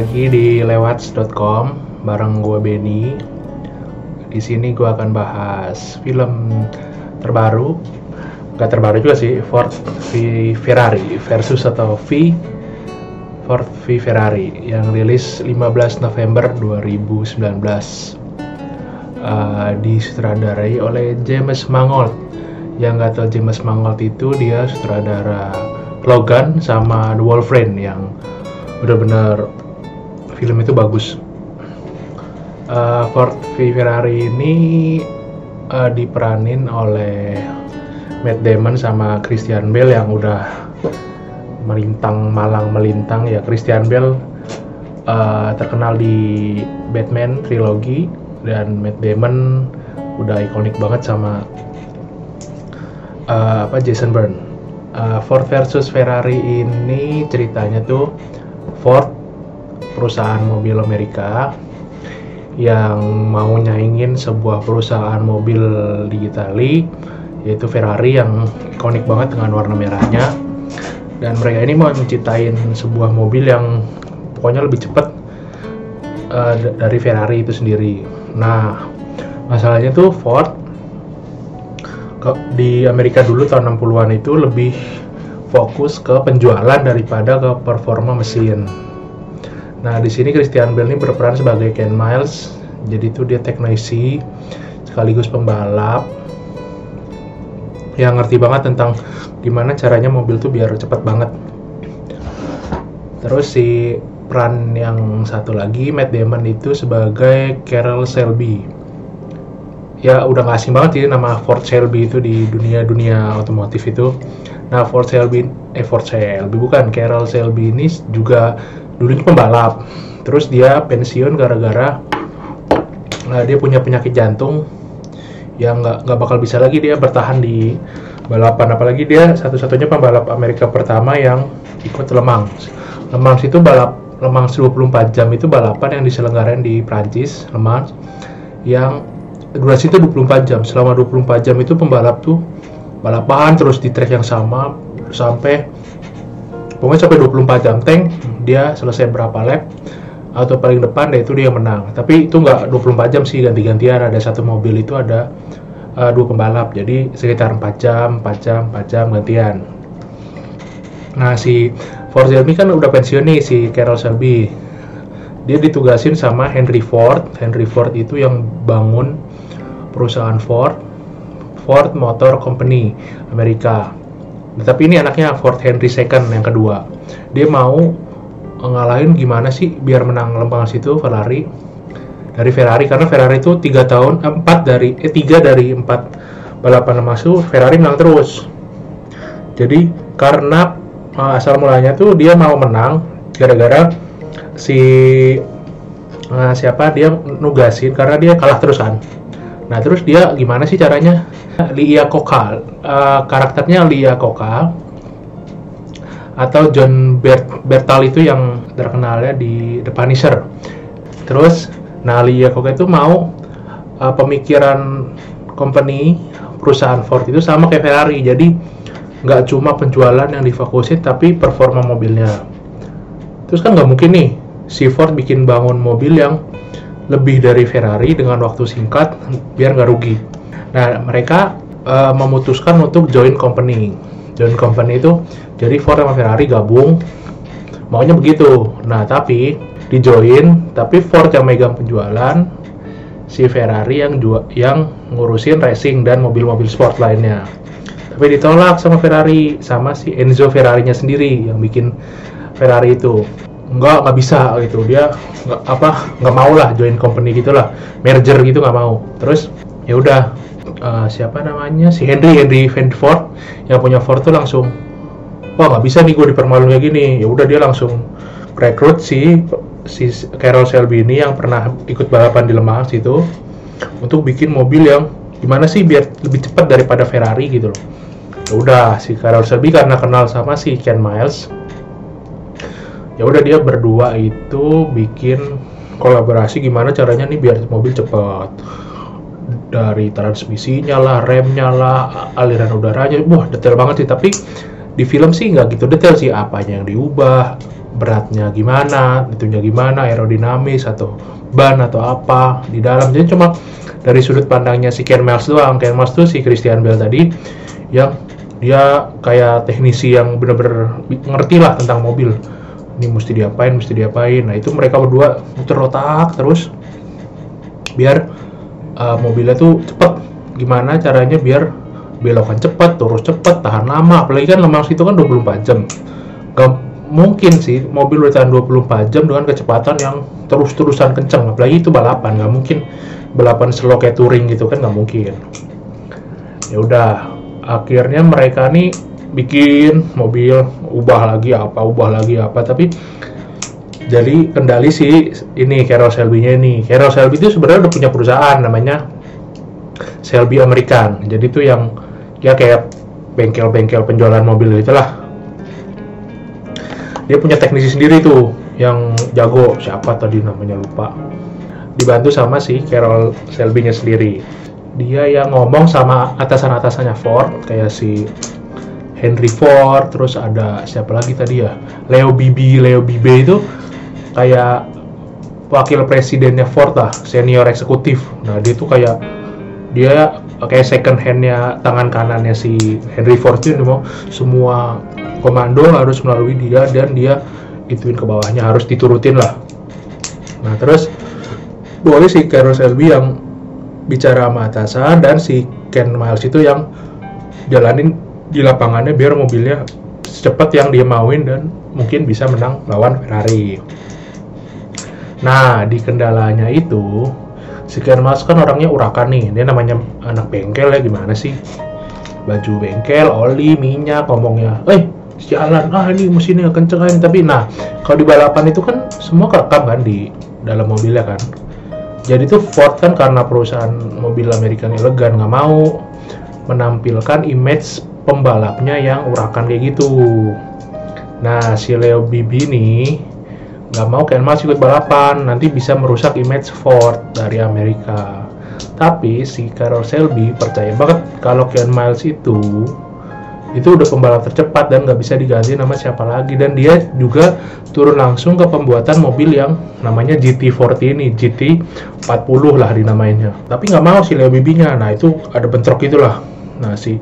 lagi di lewats.com bareng gue Benny. Di sini gue akan bahas film terbaru, gak terbaru juga sih, Ford v Ferrari versus atau V Ford v Ferrari yang rilis 15 November 2019. Uh, disutradarai oleh James Mangold. Yang gak tau James Mangold itu dia sutradara Logan sama The Wolverine yang benar-benar film itu bagus. Uh, Ford v Ferrari ini uh, diperanin oleh Matt Damon sama Christian Bale yang udah melintang malang melintang ya Christian Bale uh, terkenal di Batman trilogi dan Matt Damon udah ikonik banget sama uh, apa Jason Bourne. Uh, Ford versus Ferrari ini ceritanya tuh Ford perusahaan mobil Amerika yang mau nyaingin sebuah perusahaan mobil di Itali yaitu Ferrari yang ikonik banget dengan warna merahnya dan mereka ini mau menciptain sebuah mobil yang pokoknya lebih cepat uh, dari Ferrari itu sendiri. Nah, masalahnya tuh Ford di Amerika dulu tahun 60-an itu lebih fokus ke penjualan daripada ke performa mesin. Nah, di sini Christian Bale ini berperan sebagai Ken Miles. Jadi itu dia teknisi sekaligus pembalap yang ngerti banget tentang gimana caranya mobil tuh biar cepat banget. Terus si peran yang satu lagi Matt Damon itu sebagai Carroll Shelby ya udah gak asing banget ya nama Ford Shelby itu di dunia dunia otomotif itu nah Ford Shelby eh Ford Shelby bukan Carroll Shelby ini juga dulunya pembalap. Terus dia pensiun gara-gara nah, dia punya penyakit jantung yang nggak nggak bakal bisa lagi dia bertahan di balapan. Apalagi dia satu-satunya pembalap Amerika pertama yang ikut Le Mans Le Mans itu balap Le Mans 24 jam itu balapan yang diselenggarakan di Prancis Le Mans yang durasi itu 24 jam. Selama 24 jam itu pembalap tuh balapan terus di track yang sama sampai pokoknya sampai 24 jam tank dia selesai berapa lap atau paling depan deh itu dia menang. Tapi itu nggak 24 jam sih ganti-gantian. Ada satu mobil itu ada uh, dua pembalap. Jadi sekitar 4 jam 4 jam 4 jam gantian. Nah si Ford Shelby kan udah pensiun nih si Carroll Shelby dia ditugasin sama Henry Ford. Henry Ford itu yang bangun perusahaan Ford, Ford Motor Company Amerika. Tapi ini anaknya Ford Henry II yang kedua. Dia mau ngalahin gimana sih biar menang lempang situ Ferrari dari Ferrari karena Ferrari itu tiga tahun eh, empat dari eh tiga dari empat balapan masuk Ferrari menang terus. Jadi karena uh, asal mulanya tuh dia mau menang gara-gara si uh, siapa dia nugasin karena dia kalah terus kan Nah terus dia gimana sih caranya? Lia Koka, uh, karakternya Lia Koka atau John Bert Bertal itu yang terkenalnya di The Punisher. Terus, nah Lia Koka itu mau uh, pemikiran company perusahaan Ford itu sama kayak Ferrari. Jadi nggak cuma penjualan yang difokusin tapi performa mobilnya. Terus kan nggak mungkin nih si Ford bikin bangun mobil yang lebih dari Ferrari dengan waktu singkat biar nggak rugi. Nah, mereka uh, memutuskan untuk join company. Join company itu jadi Ford sama Ferrari gabung maunya begitu. Nah, tapi di join tapi Ford yang megang penjualan, si Ferrari yang jua, yang ngurusin racing dan mobil-mobil sport lainnya. Tapi ditolak sama Ferrari sama si Enzo Ferrarinya sendiri yang bikin Ferrari itu nggak nggak bisa gitu. Dia nggak apa nggak mau lah join company gitulah merger gitu nggak mau. Terus ya udah uh, siapa namanya? Si Henry Henry Ford yang punya Ford tuh langsung wah nggak bisa nih gue dipermaluin kayak gini. Ya udah dia langsung rekrut si si Carol Shelby ini yang pernah ikut balapan di Lemah situ untuk bikin mobil yang gimana sih biar lebih cepat daripada Ferrari gitu loh. Ya udah si Carol Shelby karena kenal sama si Ken Miles ya udah dia berdua itu bikin kolaborasi gimana caranya nih biar mobil cepat dari transmisinya lah, remnya lah, aliran udaranya, wah detail banget sih. Tapi di film sih nggak gitu detail sih apanya yang diubah, beratnya gimana, itunya gimana, aerodinamis atau ban atau apa di dalam. Jadi cuma dari sudut pandangnya si Ken Miles doang. Ken Miles tuh si Christian Bale tadi yang dia kayak teknisi yang bener-bener ngerti lah tentang mobil. Ini mesti diapain, mesti diapain. Nah itu mereka berdua muter otak terus biar uh, mobilnya tuh cepet. Gimana caranya biar belokan cepat, terus cepat, tahan lama. Apalagi kan lemang itu kan 24 jam. Gak mungkin sih mobil bertahan 24 jam dengan kecepatan yang terus-terusan kencang. Apalagi itu balapan, nggak mungkin balapan slow kayak touring gitu kan nggak mungkin. Ya udah, akhirnya mereka nih bikin mobil ubah lagi apa, ubah lagi apa, tapi jadi kendali sih ini Carroll Shelby-nya ini. Carroll Shelby itu sebenarnya udah punya perusahaan namanya Shelby American. Jadi itu yang ya kayak bengkel-bengkel penjualan mobil itulah. Dia punya teknisi sendiri tuh yang jago. Siapa tadi namanya lupa. Dibantu sama si Carol Selby-nya sendiri. Dia yang ngomong sama atasan-atasannya Ford kayak si Henry Ford terus ada siapa lagi tadi ya? Leo Bibi Leo Bibe itu kayak wakil presidennya Ford lah senior eksekutif. Nah dia tuh kayak dia kayak second handnya tangan kanannya si Henry Ford itu mau semua komando harus melalui dia dan dia ituin ke bawahnya harus diturutin lah. Nah terus boleh si Carlos Selby yang bicara sama atasan dan si Ken Miles itu yang jalanin di lapangannya biar mobilnya secepat yang dia mauin dan mungkin bisa menang lawan Ferrari. Nah di kendalanya itu si Kian Mas kan orangnya urakan nih. Dia namanya anak bengkel ya gimana sih? Baju bengkel oli minyak ngomongnya eh jalan ah ini mesinnya kenceng kan tapi nah kalau di balapan itu kan semua kerekam kan di dalam mobilnya kan. Jadi tuh Ford kan karena perusahaan mobil Amerika elegan nggak mau menampilkan image pembalapnya yang urakan kayak gitu. Nah si Leo Bibi nih nggak mau Ken Miles ikut balapan. Nanti bisa merusak image Ford dari Amerika. Tapi si Carroll Shelby percaya banget kalau Ken Miles itu itu udah pembalap tercepat dan nggak bisa diganti nama siapa lagi. Dan dia juga turun langsung ke pembuatan mobil yang namanya GT40 ini GT40 lah dinamainya tapi nggak mau si Leo Bibinya. Nah itu ada bentrok itulah. Nah si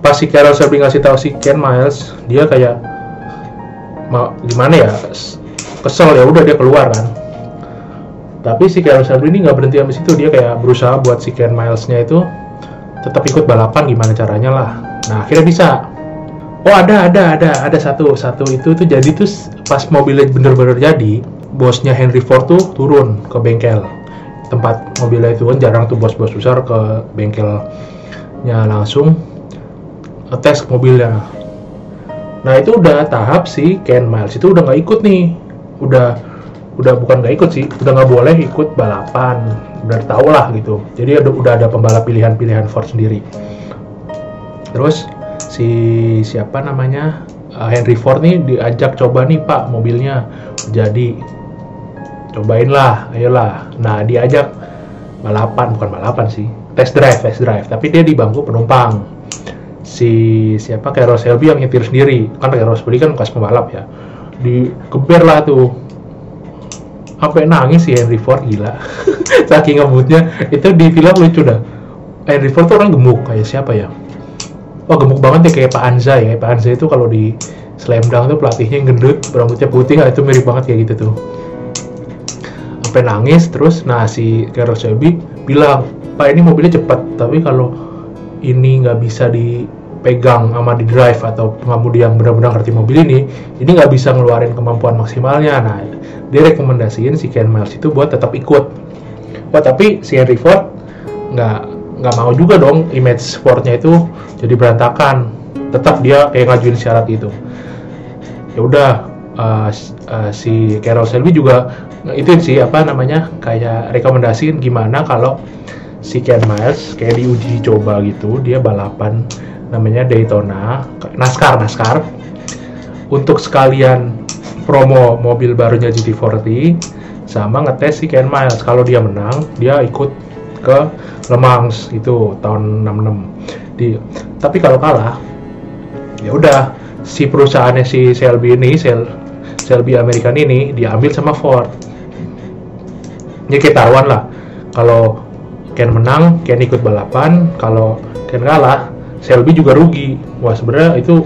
pas si Carroll Shelby ngasih tahu si Ken Miles dia kayak mau gimana ya? Kesel ya udah dia keluar kan. Tapi si Kyle Shelby ini nggak berhenti sampai situ dia kayak berusaha buat si Ken Milesnya itu tetap ikut balapan gimana caranya lah. Nah akhirnya bisa. Oh ada ada ada ada satu satu itu tuh jadi tuh pas mobilnya bener-bener jadi bosnya Henry Ford tuh turun ke bengkel. Tempat mobilnya itu kan jarang tuh bos-bos besar ke bengkelnya langsung tes mobilnya. Nah itu udah tahap si Ken Miles itu udah nggak ikut nih. Udah udah bukan nggak ikut sih udah nggak boleh ikut balapan. Udah tau lah gitu. Jadi udah, udah ada pembalap pilihan-pilihan Ford sendiri. Terus si siapa namanya? Uh, Henry Ford nih diajak coba nih pak mobilnya. Jadi cobain lah ayolah. Nah diajak balapan bukan balapan sih. Test drive test drive. Tapi dia di bangku penumpang si siapa Carol Shelby yang nyetir sendiri. Kan Carol Shelby kan bekas pembalap ya. Dikeber lah tuh. Sampai nangis si Henry Ford gila. Saking ngebutnya. Itu di film lucu dah. Henry Ford tuh orang gemuk kayak siapa ya? Wah gemuk banget ya kayak Pak Anza ya. Pak Anza itu kalau di Slam Dunk tuh pelatihnya yang gendut rambutnya putih itu mirip banget kayak gitu tuh. Sampai nangis terus nah si Shelby bilang Pak ini mobilnya cepat tapi kalau ini nggak bisa di pegang sama di drive atau pengemudi yang benar-benar ngerti mobil ini ini nggak bisa ngeluarin kemampuan maksimalnya. Nah dia rekomendasiin si Ken Miles itu buat tetap ikut. Wah tapi si Henry Ford nggak nggak mau juga dong image sportnya itu jadi berantakan. Tetap dia kayak ngajuin syarat itu ya udah uh, uh, si Carol Shelby juga itu sih apa namanya kayak rekomendasiin gimana kalau si Ken Miles kayak diuji coba gitu dia balapan namanya Daytona NASCAR NASCAR. Untuk sekalian promo mobil barunya GT40 sama ngetes si Ken Miles. Kalau dia menang dia ikut ke Le Mans itu tahun 66 di tapi kalau kalah ya udah si perusahaannya si Shelby ini Sel, Shelby American ini diambil sama Ford. Ini ketahuan lah kalau Ken menang Ken ikut balapan kalau Ken kalah Shelby juga rugi. Wah sebenarnya itu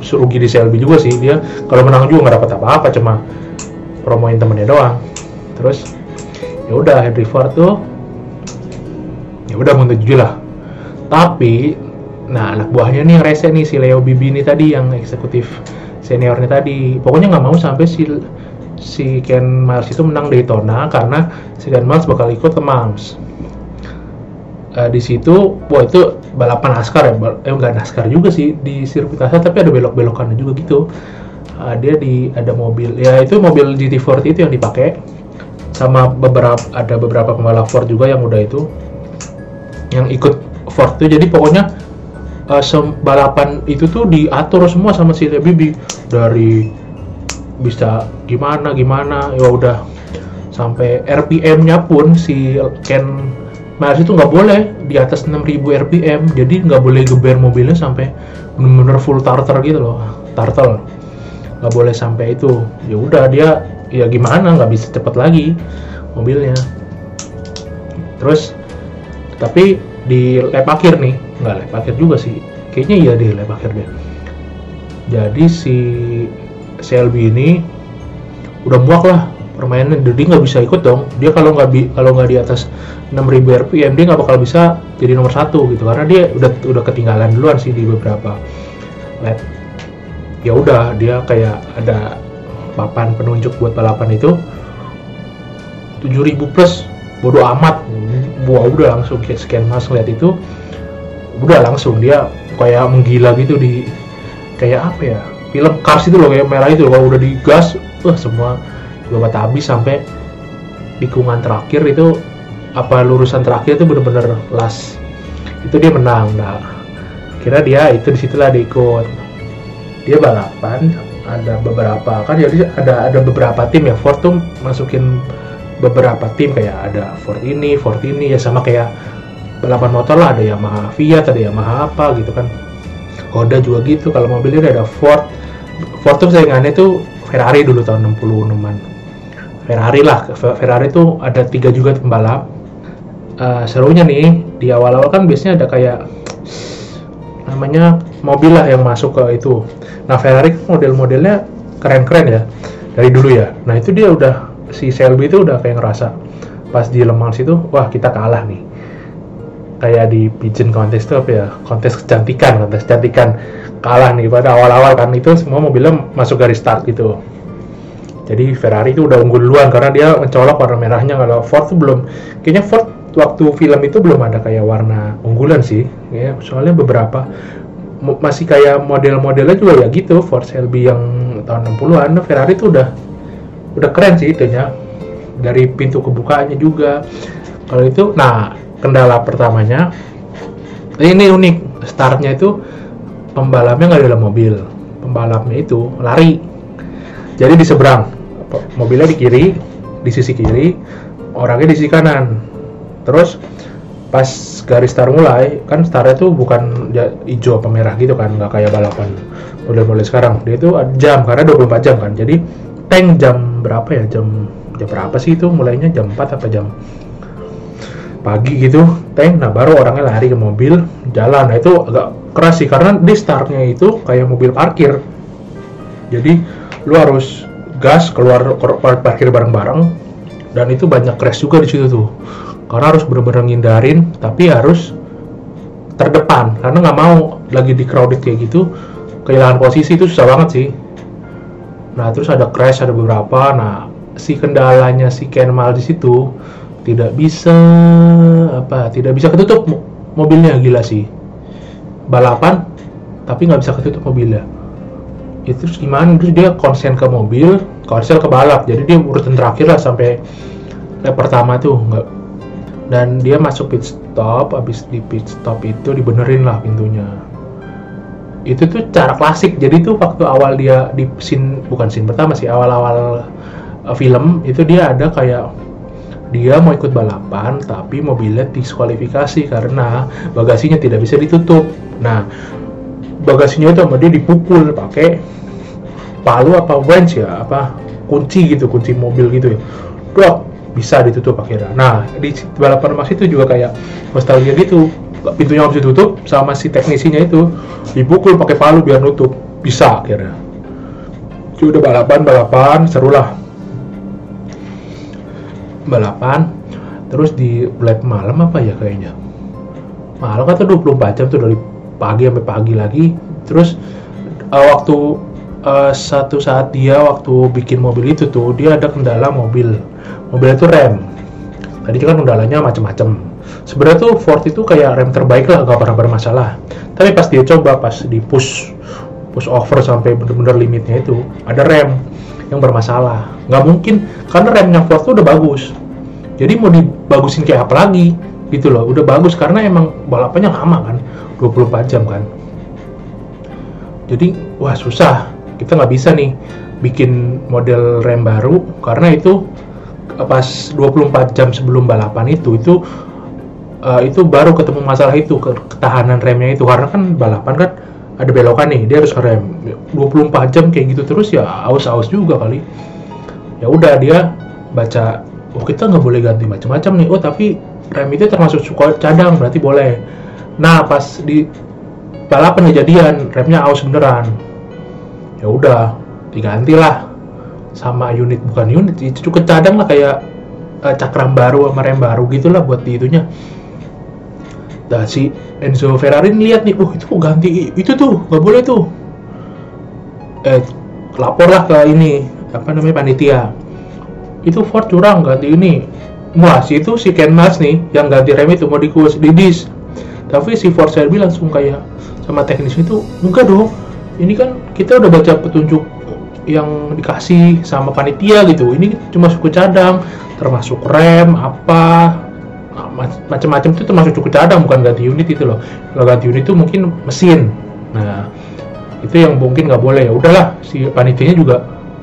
rugi di Shelby juga sih. Dia kalau menang juga nggak dapat apa-apa cuma promoin temennya doang. Terus ya udah Henry Ford tuh. Ya udah MotoGP lah. Tapi nah anak buahnya nih rese nih si Leo Bibi ini tadi yang eksekutif seniornya tadi. Pokoknya nggak mau sampai si si Ken Miles itu menang Daytona karena si Ken Miles bakal ikut ke Mams uh, di situ wah itu balapan NASCAR ya eh enggak NASCAR juga sih di sirkuit NASCAR tapi ada belok-belokannya juga gitu. Uh, dia di ada mobil ya itu mobil GT40 itu yang dipakai sama beberapa ada beberapa pembalap Ford juga yang udah itu yang ikut Ford itu jadi pokoknya uh, balapan itu tuh diatur semua sama si Bibi dari bisa gimana gimana ya udah. Sampai RPM-nya pun si Ken Miles itu nggak boleh. Di atas 6000 RPM jadi nggak boleh geber mobilnya sampai bener-bener full tartar gitu loh. Turtle nggak boleh sampai itu. Ya udah dia ya gimana? Nggak bisa cepet lagi mobilnya. Terus tapi di lap akhir nih nggak lap akhir juga sih. Kayaknya iya di lap akhir deh. Jadi si Selby ini udah muak lah permainan jadi nggak bisa ikut dong. Dia kalau nggak kalau nggak di atas 6000 rpm dia nggak bakal bisa jadi nomor satu gitu karena dia udah udah ketinggalan duluan sih di beberapa lap ya udah dia kayak ada papan penunjuk buat balapan itu. 7000 plus bodoh amat. Wah udah langsung kayak scan mas lihat itu. Udah langsung dia kayak menggila gitu di kayak apa ya film Cars itu loh kayak merah itu loh. Udah digas wah semua babat habis sampai tikungan terakhir itu apa lurusan terakhir itu bener-bener las itu dia menang nah. Kira dia itu di situlah dia ikut. Dia balapan ada beberapa kan jadi ada ada beberapa tim ya. Ford tuh masukin beberapa tim kayak ada Ford ini Ford ini ya sama kayak balapan motor lah. Ada Yamaha Fiat ada Yamaha apa gitu kan. Honda juga gitu kalau mobilnya ada Ford. Ford tuh saingannya tuh Ferrari dulu tahun 66an Ferrari lah Ferrari tuh ada tiga juga pembalap uh, serunya nih di awal-awal kan biasanya ada kayak namanya mobil lah yang masuk ke itu. Nah Ferrari kan model-modelnya keren-keren ya dari dulu ya. Nah itu dia udah si Shelby itu udah kayak ngerasa pas di Le Mans itu wah kita kalah nih. Kayak di pigeon contest itu apa ya kontes kecantikan kontes kecantikan. Kalah nih pada awal-awal kan itu semua mobilnya masuk garis start gitu. Jadi Ferrari itu udah unggul duluan karena dia mencolok warna merahnya. Kalau Ford tuh belum kayaknya Ford waktu film itu belum ada kayak warna unggulan sih. Ya soalnya beberapa masih kayak model-modelnya juga ya gitu. Ford Shelby yang tahun 60-an Ferrari itu udah udah keren sih itunya dari pintu kebukaannya juga. Kalau itu nah kendala pertamanya ini unik. Startnya itu pembalapnya nggak dalam mobil. Pembalapnya itu lari. Jadi di seberang. Mobilnya di kiri di sisi kiri orangnya di sisi kanan terus pas garis start mulai kan startnya tuh bukan hijau apa merah gitu kan nggak kayak balapan model-model sekarang. Dia itu jam karena 24 jam kan. Jadi tank jam berapa ya? Jam jam berapa sih itu? Mulainya jam 4 apa jam pagi gitu. Tank nah baru orangnya lari ke mobil jalan. Nah itu agak keras sih karena di startnya itu kayak mobil parkir. Jadi lu harus gas keluar parkir bareng-bareng. Dan itu banyak crash juga di situ tuh karena harus bener-bener ngindarin tapi harus terdepan. Karena nggak mau lagi di crowded kayak gitu kehilangan posisi itu susah banget sih. Nah terus ada crash ada beberapa. Nah si kendalanya si Kenmal di situ tidak bisa apa tidak bisa ketutup mobilnya. Gila sih. Balapan tapi nggak bisa ketutup mobilnya. Itu ya, terus gimana? Terus dia konsen ke mobil konsen ke balap. Jadi dia urutan terakhir lah sampai lap pertama tuh. Nggak dan dia masuk pit stop habis di pit stop itu dibenerin lah pintunya. Itu tuh cara klasik. Jadi tuh waktu awal dia di scene bukan scene pertama sih awal-awal uh, film itu dia ada kayak dia mau ikut balapan tapi mobilnya diskualifikasi karena bagasinya tidak bisa ditutup. Nah bagasinya itu sama dia dipukul pakai palu apa wrench ya apa kunci gitu kunci mobil gitu ya bisa ditutup akhirnya. Nah di balapan emas itu juga kayak nostalgia gitu. Pintunya harus ditutup sama si teknisinya itu. Dipukul pakai palu biar nutup. Bisa akhirnya. Jadi udah balapan balapan seru lah. Balapan terus di lap malam apa ya kayaknya? Malam atau 24 jam tuh dari pagi sampai pagi lagi. Terus uh, waktu uh, satu saat dia waktu bikin mobil itu tuh dia ada kendala mobil mobil itu rem. Tadi kan kendalanya macam-macam sebenarnya tuh Ford itu kayak rem terbaik lah gak pernah bermasalah. Tapi pas dia coba pas di push push over sampai bener-bener limitnya itu ada rem yang bermasalah. Nggak mungkin karena remnya Ford tuh udah bagus. Jadi mau dibagusin kayak apa lagi? Gitu loh udah bagus karena emang balapannya lama kan 24 jam kan. Jadi wah susah kita nggak bisa nih bikin model rem baru karena itu pas 24 jam sebelum balapan itu itu uh, itu baru ketemu masalah itu ketahanan remnya itu. Karena kan balapan kan ada belokan nih dia harus ngerem. 24 jam kayak gitu terus ya aus-aus juga kali. Ya udah dia baca oh kita nggak boleh ganti macam-macam nih. Oh tapi rem itu termasuk cadang berarti boleh. Nah pas di balapan kejadian remnya aus beneran. Ya udah digantilah sama unit bukan unit itu cukup cadang lah kayak uh, cakram baru sama rem baru gitulah buat di itunya Nah si Enzo Ferrari lihat nih, oh itu ganti itu tuh, nggak boleh tuh. Eh, lapor lah ke ini, apa namanya panitia. Itu Ford curang ganti ini. Wah, si itu si Ken Mars nih yang ganti rem itu mau dikus di dis. Tapi si Ford Shelby langsung kayak sama teknis itu, enggak dong. Ini kan kita udah baca petunjuk yang dikasih sama panitia gitu. Ini cuma suku cadang, termasuk rem apa macam-macam itu termasuk cukup cadang bukan ganti unit itu loh. Kalau ganti unit itu mungkin mesin. Nah itu yang mungkin nggak boleh. Ya udahlah si panitianya juga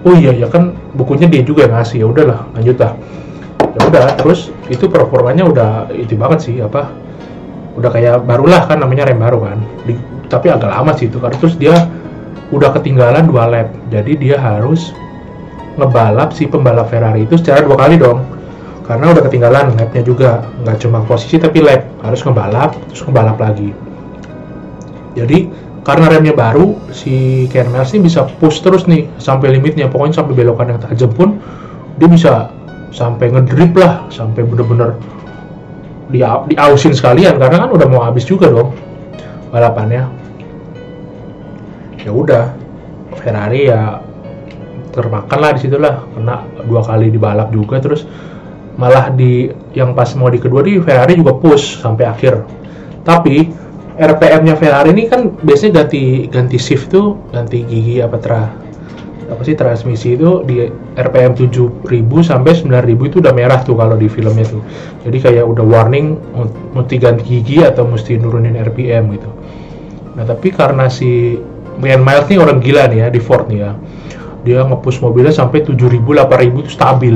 oh iya ya kan bukunya dia juga yang ngasih. Ya udahlah lanjut lah. Ya udah terus itu performanya udah itu banget sih apa udah kayak barulah kan namanya rem baru kan. Di, tapi agak lama sih itu karena terus dia udah ketinggalan dua lap jadi dia harus ngebalap si pembalap Ferrari itu secara dua kali dong karena udah ketinggalan lapnya juga nggak cuma posisi tapi lap harus ngebalap terus ngebalap lagi jadi karena remnya baru si Ken Miles ini bisa push terus nih sampai limitnya pokoknya sampai belokan yang tajam pun dia bisa sampai ngedrip lah sampai bener-bener di diausin sekalian karena kan udah mau habis juga dong balapannya ya udah Ferrari ya termakan lah di situlah kena dua kali dibalap juga terus malah di yang pas mau di kedua di Ferrari juga push sampai akhir. Tapi RPM-nya Ferrari ini kan biasanya ganti ganti shift tuh ganti gigi apa tra apa sih transmisi itu di RPM 7000 sampai 9000 itu udah merah tuh kalau di filmnya tuh. Jadi kayak udah warning mesti ganti gigi atau mesti nurunin RPM gitu. Nah tapi karena si Brian Miles nih orang gila nih ya di Ford nih ya. Dia ngepush mobilnya sampai 7000 8000 itu stabil.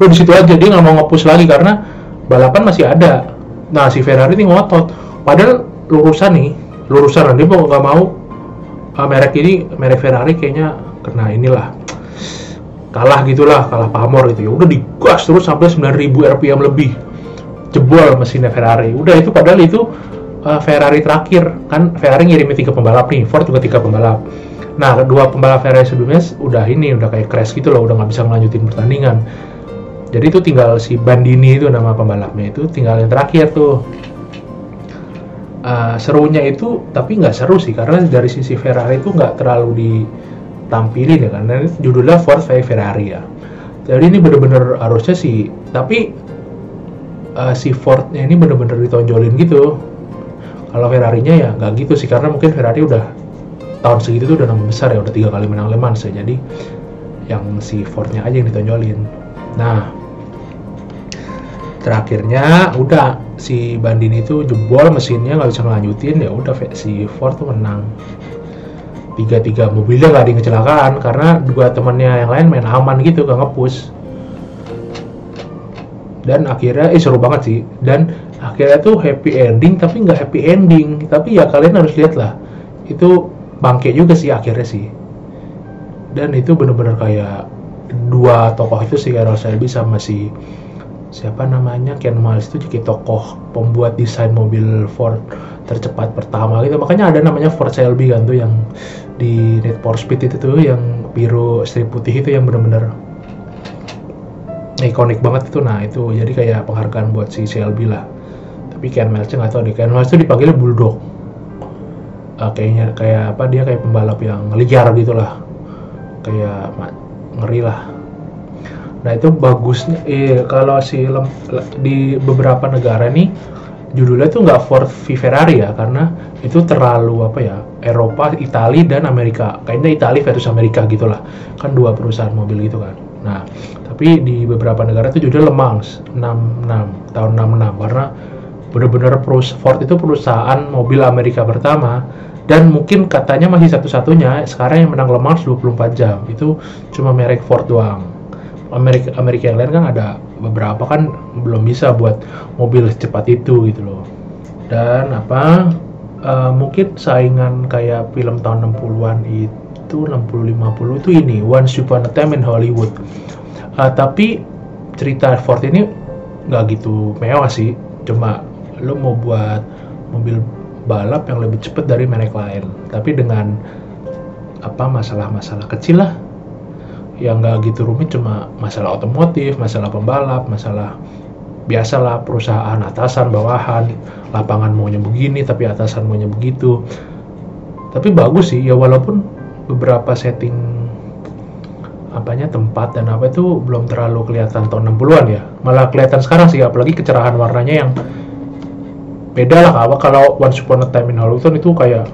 Udah di situ aja dia nggak mau ngepush lagi karena balapan masih ada. Nah si Ferrari ini ngotot. Padahal lurusan nih lurusan dia mau nggak mau uh, merek ini merek Ferrari kayaknya kena inilah. Kalah gitulah kalah pamor gitu. Ya udah digas terus sampai 9000 rpm lebih. Jebol mesinnya Ferrari. Udah itu padahal itu uh, Ferrari terakhir. Kan Ferrari ngirimin tiga pembalap nih Ford juga tiga pembalap. Nah kedua pembalap Ferrari sebelumnya udah ini udah kayak crash gitu loh udah nggak bisa melanjutin pertandingan. Jadi itu tinggal si Bandini itu nama pembalapnya itu tinggal yang terakhir tuh. Uh, serunya itu tapi nggak seru sih karena dari sisi Ferrari itu nggak terlalu ditampilin ya karena judulnya Ford v Ferrari ya. Jadi ini bener-bener harusnya sih tapi uh, si Fordnya ini bener-bener ditonjolin gitu kalau Ferrarinya ya nggak gitu sih karena mungkin Ferrari udah tahun segitu tuh udah nama besar ya udah tiga kali menang Le Mans ya. Jadi yang si Fordnya aja yang ditonjolin. Nah terakhirnya udah si Bandini itu jebol mesinnya nggak bisa ngelanjutin ya udah si Ford tuh menang. Tiga tiga mobilnya nggak ada kecelakaan karena dua temannya yang lain main aman gitu gak ngepush dan akhirnya eh seru banget sih. Dan akhirnya tuh happy ending tapi nggak happy ending. Tapi ya kalian harus lihat lah. Itu bangke juga sih akhirnya sih. Dan itu bener-bener kayak dua tokoh itu si Carroll Shelby sama si siapa namanya Ken Miles itu jadi tokoh pembuat desain mobil Ford tercepat pertama gitu. Makanya ada namanya Ford Shelby kan tuh yang di Need for Speed itu tuh yang biru strip putih itu yang bener-bener ikonik banget itu. Nah itu jadi kayak penghargaan buat si Shelby lah tapi Ken Miles nggak tahu deh Ken Miles itu dipanggilnya Bulldog. Uh, kayaknya kayak apa dia kayak pembalap yang liar gitulah. Kayak ngeri lah. Nah itu bagusnya, eh, kalau si lem, di beberapa negara nih judulnya tuh nggak Ford v Ferrari ya, karena itu terlalu apa ya, Eropa, Italia dan Amerika. Kayaknya Italia versus Amerika gitulah, kan dua perusahaan mobil gitu kan. Nah, tapi di beberapa negara itu judulnya Le Mans 66 tahun 66 karena benar-benar Ford itu perusahaan mobil Amerika pertama dan mungkin katanya masih satu-satunya sekarang yang menang Le Mans 24 jam. Itu cuma merek Ford doang. Amerika Amerika yang lain kan ada beberapa kan belum bisa buat mobil secepat itu gitu loh. Dan apa uh, mungkin saingan kayak film tahun 60-an itu 60-50 itu ini Once Upon a Time in Hollywood. Uh, tapi cerita Ford ini nggak gitu mewah sih. Cuma lo mau buat mobil balap yang lebih cepat dari merek lain. Tapi dengan apa masalah-masalah kecil lah. Yang nggak gitu rumit cuma masalah otomotif, masalah pembalap, masalah biasalah perusahaan atasan bawahan. Lapangan maunya begini tapi atasan maunya begitu. Tapi bagus sih ya walaupun beberapa setting apanya tempat dan apa itu belum terlalu kelihatan tahun 60-an ya. Malah kelihatan sekarang sih apalagi kecerahan warnanya yang beda lah apa kalau Once Upon a Time in Hollywood itu kayak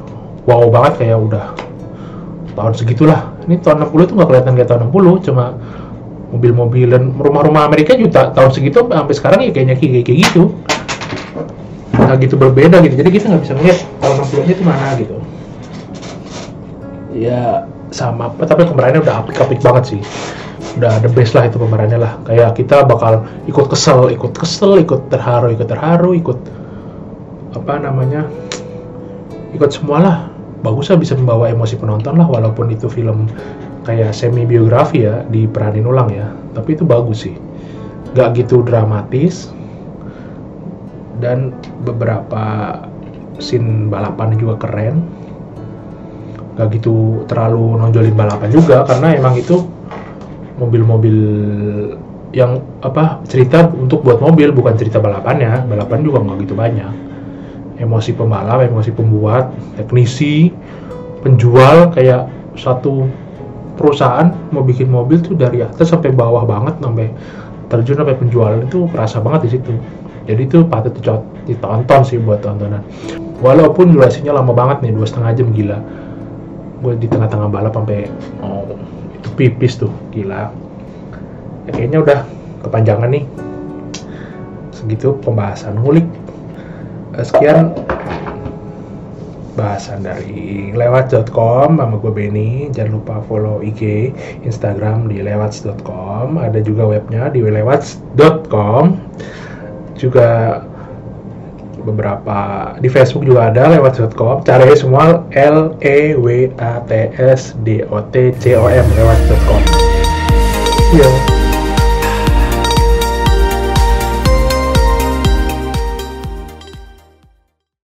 wow banget kayak udah tahun segitulah. Ini tahun 60 itu nggak kelihatan kayak tahun 60 cuma mobil-mobil dan rumah-rumah Amerika juga tahun segitu sampai sekarang ya kayaknya kayak, kayak gitu. Nggak gitu berbeda gitu jadi kita nggak bisa melihat tahun 60 nya itu mana gitu. Ya sama tapi pemerannya udah apik-apik banget sih. Udah the best lah itu pemerannya lah. Kayak kita bakal ikut kesel ikut kesel ikut terharu ikut terharu ikut apa namanya ikut semualah. Bagusnya bisa membawa emosi penonton lah walaupun itu film kayak semi biografi ya diperanin ulang ya. Tapi itu bagus sih. Gak gitu dramatis. Dan beberapa scene balapan juga keren. Gak gitu terlalu nonjolin balapan juga karena emang itu mobil-mobil yang apa cerita untuk buat mobil bukan cerita balapannya balapan juga nggak gitu banyak emosi pembalap, emosi pembuat, teknisi, penjual kayak satu perusahaan mau bikin mobil tuh dari atas sampai bawah banget sampai terjun sampai penjualan itu kerasa banget di situ. Jadi itu patut ditonton sih buat tontonan. Walaupun durasinya lama banget nih dua setengah jam gila. Gue di tengah-tengah balap sampai oh itu pipis tuh gila. Ya, kayaknya udah kepanjangan nih. Segitu pembahasan ngulik sekian bahasan dari lewat.com sama gue Benny. Jangan lupa follow IG Instagram di lewat.com ada juga webnya di lewat.com juga beberapa di Facebook juga ada lewat.com caranya semua L E W A T S D O T C O M lewat.com yeah.